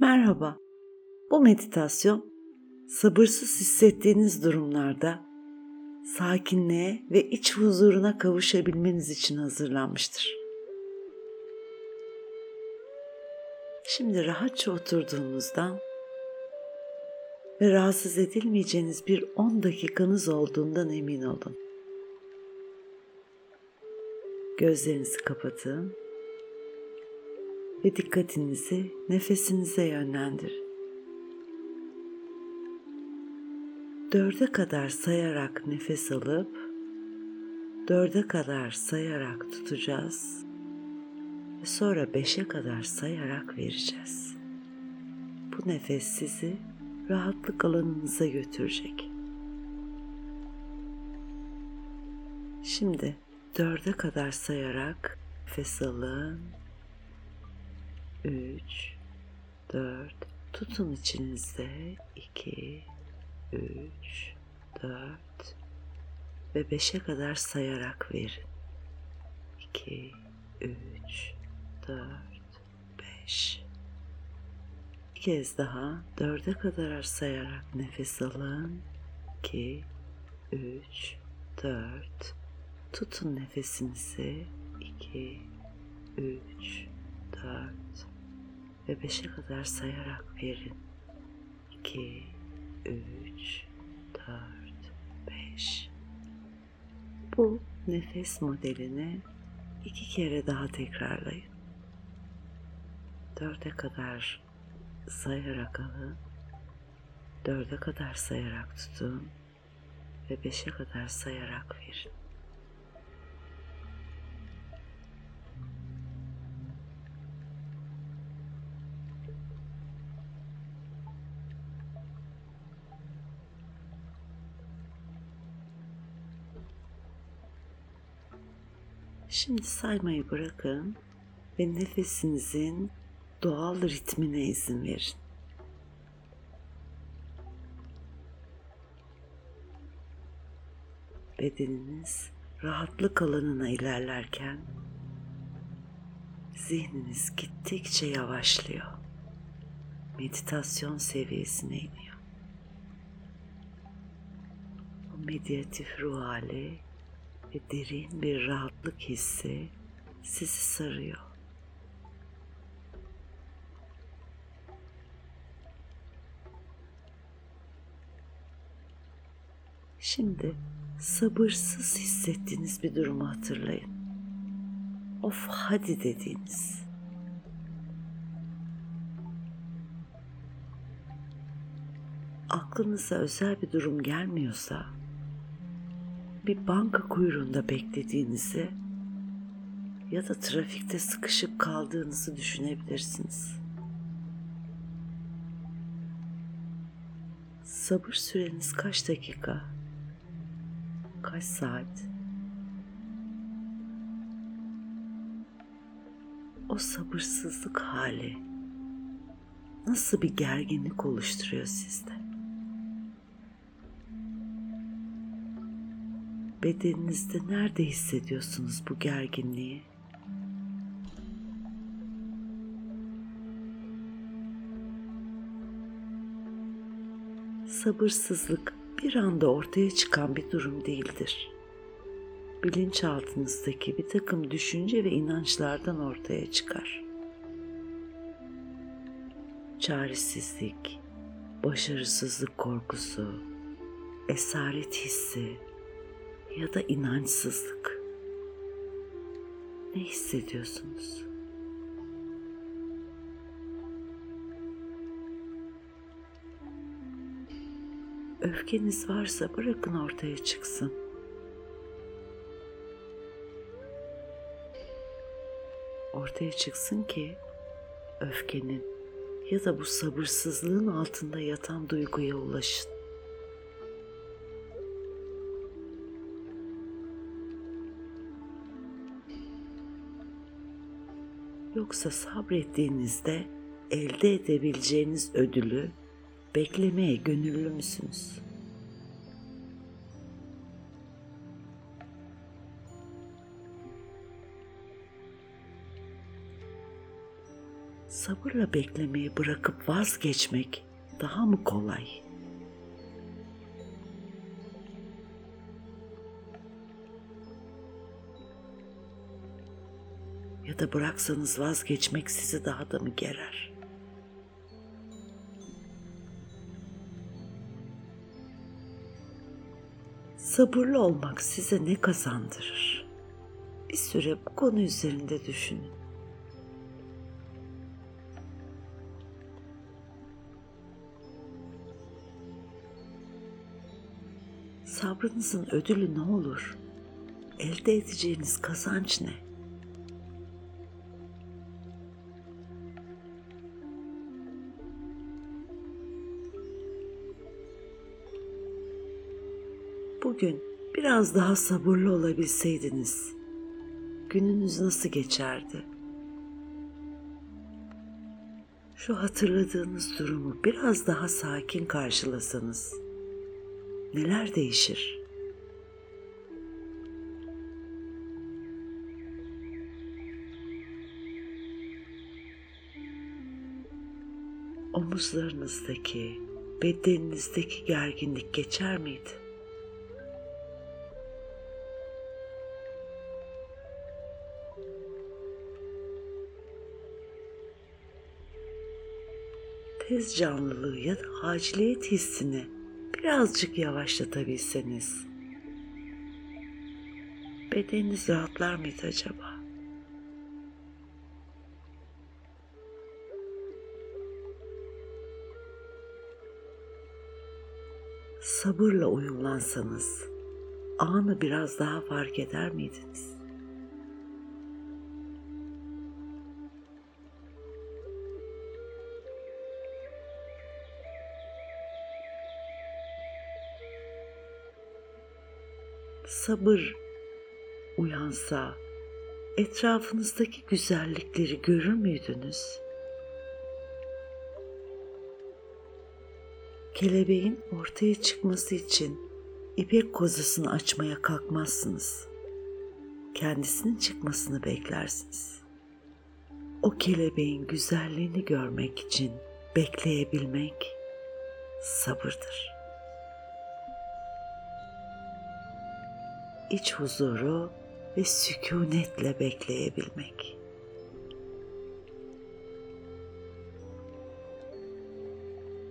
Merhaba. Bu meditasyon sabırsız hissettiğiniz durumlarda sakinliğe ve iç huzuruna kavuşabilmeniz için hazırlanmıştır. Şimdi rahatça oturduğunuzdan ve rahatsız edilmeyeceğiniz bir 10 dakikanız olduğundan emin olun. Gözlerinizi kapatın ve dikkatinizi nefesinize yönlendirin. Dörde kadar sayarak nefes alıp dörde kadar sayarak tutacağız ve sonra beşe kadar sayarak vereceğiz. Bu nefes sizi rahatlık alanınıza götürecek. Şimdi dörde kadar sayarak nefes alın. Üç, dört, tutun içinizde. İki, üç, dört ve beşe kadar sayarak verin. İki, üç, dört, beş. Bir kez daha dörde kadar sayarak nefes alın. İki, üç, dört. Tutun nefesinizi. İki, üç, dört ve beşe kadar sayarak verin. İki, üç, dört, beş. Bu nefes modelini iki kere daha tekrarlayın. Dörde kadar sayarak alın. Dörde kadar sayarak tutun ve beşe kadar sayarak verin. Şimdi saymayı bırakın ve nefesinizin doğal ritmine izin verin. Bedeniniz rahatlık alanına ilerlerken zihniniz gittikçe yavaşlıyor. Meditasyon seviyesine iniyor. Bu meditatif ruh hali ve derin bir rahatlık hissi sizi sarıyor. Şimdi sabırsız hissettiğiniz bir durumu hatırlayın. Of hadi dediğiniz. Aklınıza özel bir durum gelmiyorsa bir banka kuyruğunda beklediğinizi ya da trafikte sıkışıp kaldığınızı düşünebilirsiniz. Sabır süreniz kaç dakika? Kaç saat? O sabırsızlık hali nasıl bir gerginlik oluşturuyor sizde? Bedeninizde nerede hissediyorsunuz bu gerginliği? Sabırsızlık bir anda ortaya çıkan bir durum değildir. Bilinçaltınızdaki bir takım düşünce ve inançlardan ortaya çıkar. Çaresizlik, başarısızlık korkusu, esaret hissi, ya da inançsızlık. Ne hissediyorsunuz? Öfkeniz varsa bırakın ortaya çıksın. Ortaya çıksın ki öfkenin ya da bu sabırsızlığın altında yatan duyguya ulaşın. Yoksa sabrettiğinizde elde edebileceğiniz ödülü beklemeye gönüllü müsünüz? Sabırla beklemeyi bırakıp vazgeçmek daha mı kolay? Ya da bıraksanız vazgeçmek sizi daha da mı gerer? Sabırlı olmak size ne kazandırır? Bir süre bu konu üzerinde düşünün. Sabrınızın ödülü ne olur? Elde edeceğiniz kazanç ne? Bugün biraz daha sabırlı olabilseydiniz gününüz nasıl geçerdi? Şu hatırladığınız durumu biraz daha sakin karşılasanız neler değişir? Omuzlarınızdaki, bedeninizdeki gerginlik geçer miydi? Tez canlılığı ya da aciliyet hissini birazcık yavaşlatabilseniz bedeniniz rahatlar mıydı acaba? Sabırla uyumlansanız anı biraz daha fark eder miydiniz? Sabır uyansa etrafınızdaki güzellikleri görür müydünüz? Kelebeğin ortaya çıkması için ipek kozasını açmaya kalkmazsınız. Kendisinin çıkmasını beklersiniz. O kelebeğin güzelliğini görmek için bekleyebilmek sabırdır.'' İç huzuru ve sükunetle bekleyebilmek.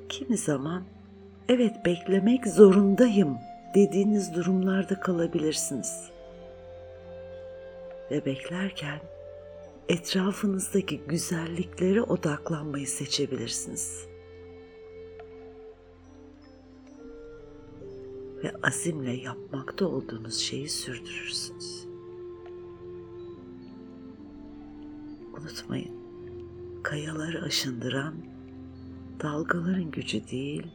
Kimi zaman evet beklemek zorundayım dediğiniz durumlarda kalabilirsiniz. Ve beklerken etrafınızdaki güzelliklere odaklanmayı seçebilirsiniz. Ve azimle yapmakta olduğunuz şeyi sürdürürsünüz. Unutmayın, kayaları aşındıran dalgaların gücü değil,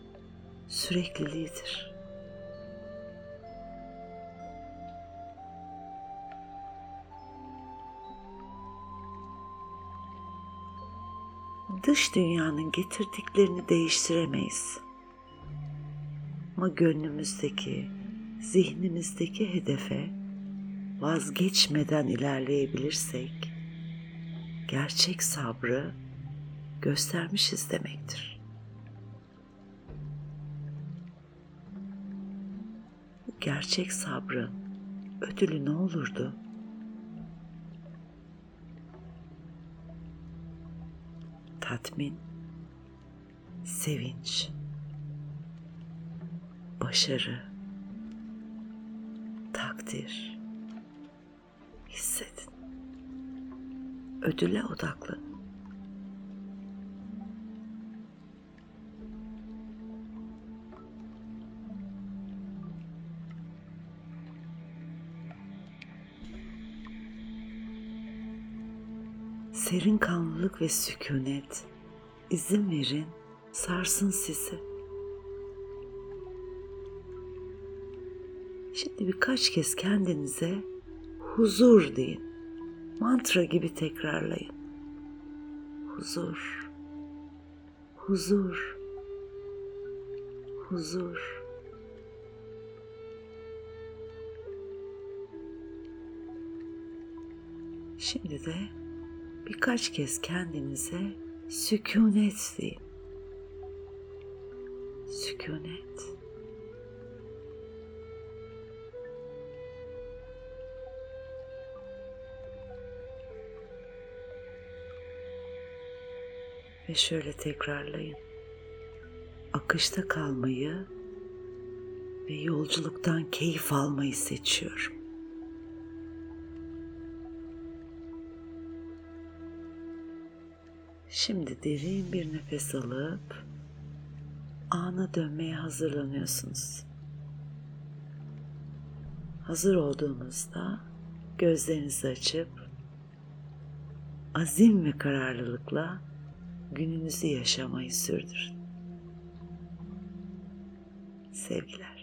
sürekliliğidir. Dış dünyanın getirdiklerini değiştiremeyiz ama gönlümüzdeki, zihnimizdeki hedefe vazgeçmeden ilerleyebilirsek gerçek sabrı göstermişiz demektir. Bu gerçek sabrın ödülü ne olurdu? Tatmin, sevinç, başarı, takdir hissedin. Ödüle odaklanın. Serin kanlılık ve sükunet izin verin sarsın sizi. Şimdi birkaç kez kendinize huzur deyin. Mantra gibi tekrarlayın. Huzur. Huzur. Huzur. Şimdi de birkaç kez kendinize Sükunet deyin. Sükunet. Ve şöyle tekrarlayın. Akışta kalmayı ve yolculuktan keyif almayı seçiyorum. Şimdi derin bir nefes alıp ana dönmeye hazırlanıyorsunuz. Hazır olduğunuzda gözlerinizi açıp azim ve kararlılıkla gününüzü yaşamayı sürdürün. Sevgiler.